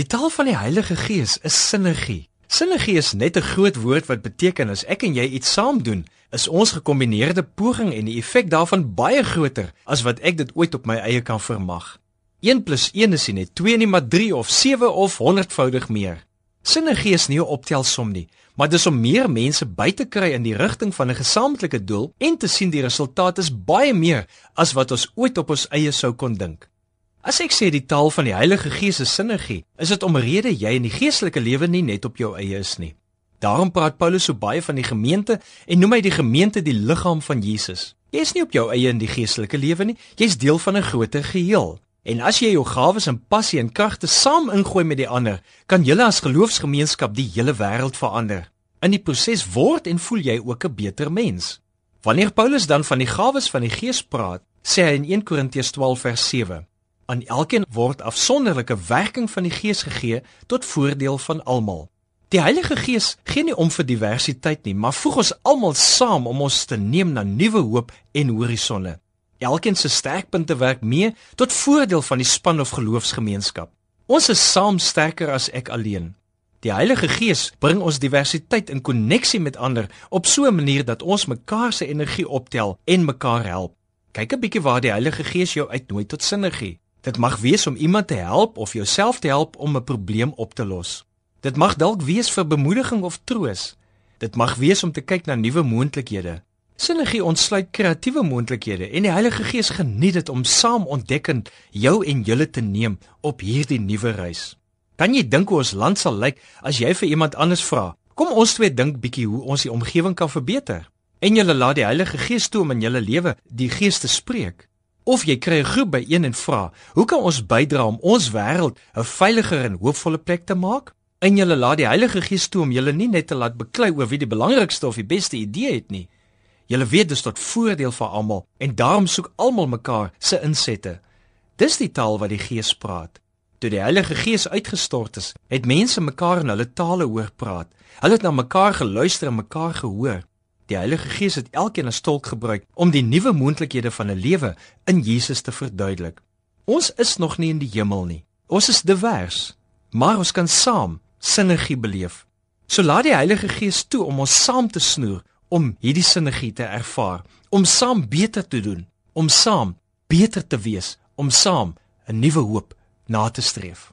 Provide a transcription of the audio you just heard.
Die taal van die Heilige Gees is sinergie. Sinergie is net 'n groot woord wat beteken as ek en jy iets saam doen, is ons gekombineerde poging en die effek daarvan baie groter as wat ek dit ooit op my eie kan vermag. 1 + 1 is nie net 2 nie, maar 3 of 7 of 100voudig meer. Sinergie is nie 'n optelsom nie, maar dis om meer mense by te kry in die rigting van 'n gesamentlike doel en te sien die resultaat is baie meer as wat ons ooit op ons eie sou kon dink. As ek sê die taal van die Heilige Gees is sinergie, is dit omrede jy in die geestelike lewe nie net op jou eie is nie. Daarom praat Paulus so baie van die gemeente en noem hy die gemeente die liggaam van Jesus. Jy is nie op jou eie in die geestelike lewe nie, jy's deel van 'n groter geheel. En as jy jou gawes en passie en kragte saam ingooi met die ander, kan julle as geloofsgemeenskap die hele wêreld verander. In die proses word en voel jy ook 'n beter mens. Wanneer Paulus dan van die gawes van die Gees praat, sê hy in 1 Korintiërs 12 vers 7: aan elkeen word afsonderlike werking van die Gees gegee tot voordeel van almal. Die Heilige Gees gee nie om vir diversiteit nie, maar voeg ons almal saam om ons te neem na nuwe hoop en horisonne. Elkeen se sterkpunte werk mee tot voordeel van die span of geloofsgemeenskap. Ons is saam sterker as ek alleen. Die Heilige Gees bring ons diversiteit in koneksie met ander op so 'n manier dat ons mekaar se energie optel en mekaar help. Kyk 'n bietjie waar die Heilige Gees jou uitnooi tot sinergie. Dit mag wees om iemand te help of jouself te help om 'n probleem op te los. Dit mag dalk wees vir bemoediging of troos. Dit mag wees om te kyk na nuwe moontlikhede. Sinergie ontsluit kreatiewe moontlikhede en die Heilige Gees geniet dit om saam ontdekkend jou en julle te neem op hierdie nuwe reis. Kan jy dink hoe ons land sal lyk as jy vir iemand anders vra? Kom ons twee dink bietjie hoe ons die omgewing kan verbeter. En jy laat die Heilige Gees toe om in jou lewe die Gees te spreek. Of jy kry 'n groep by een en vra, "Hoe kan ons bydra om ons wêreld 'n veiliger en hoopvolle plek te maak?" En jy laat die Heilige Gees toe om julle nie net te laat beklei oor wie die belangrikste of die beste idee het nie. Julle weet dis tot voordeel vir almal en daarom soek almal mekaar se insette. Dis die taal wat die Gees praat. Toe die Heilige Gees uitgestort is, het mense mekaar in hulle tale hoor praat. Hulle het na mekaar geluister en mekaar gehoor. Die Heilige Gees het elkeen as tolk gebruik om die nuwe moontlikhede van 'n lewe in Jesus te verduidelik. Ons is nog nie in die hemel nie. Ons is divers, maar ons kan saam sinergie beleef. So laat die Heilige Gees toe om ons saam te snoer om hierdie sinergie te ervaar, om saam beter te doen, om saam beter te wees, om saam 'n nuwe hoop na te streef.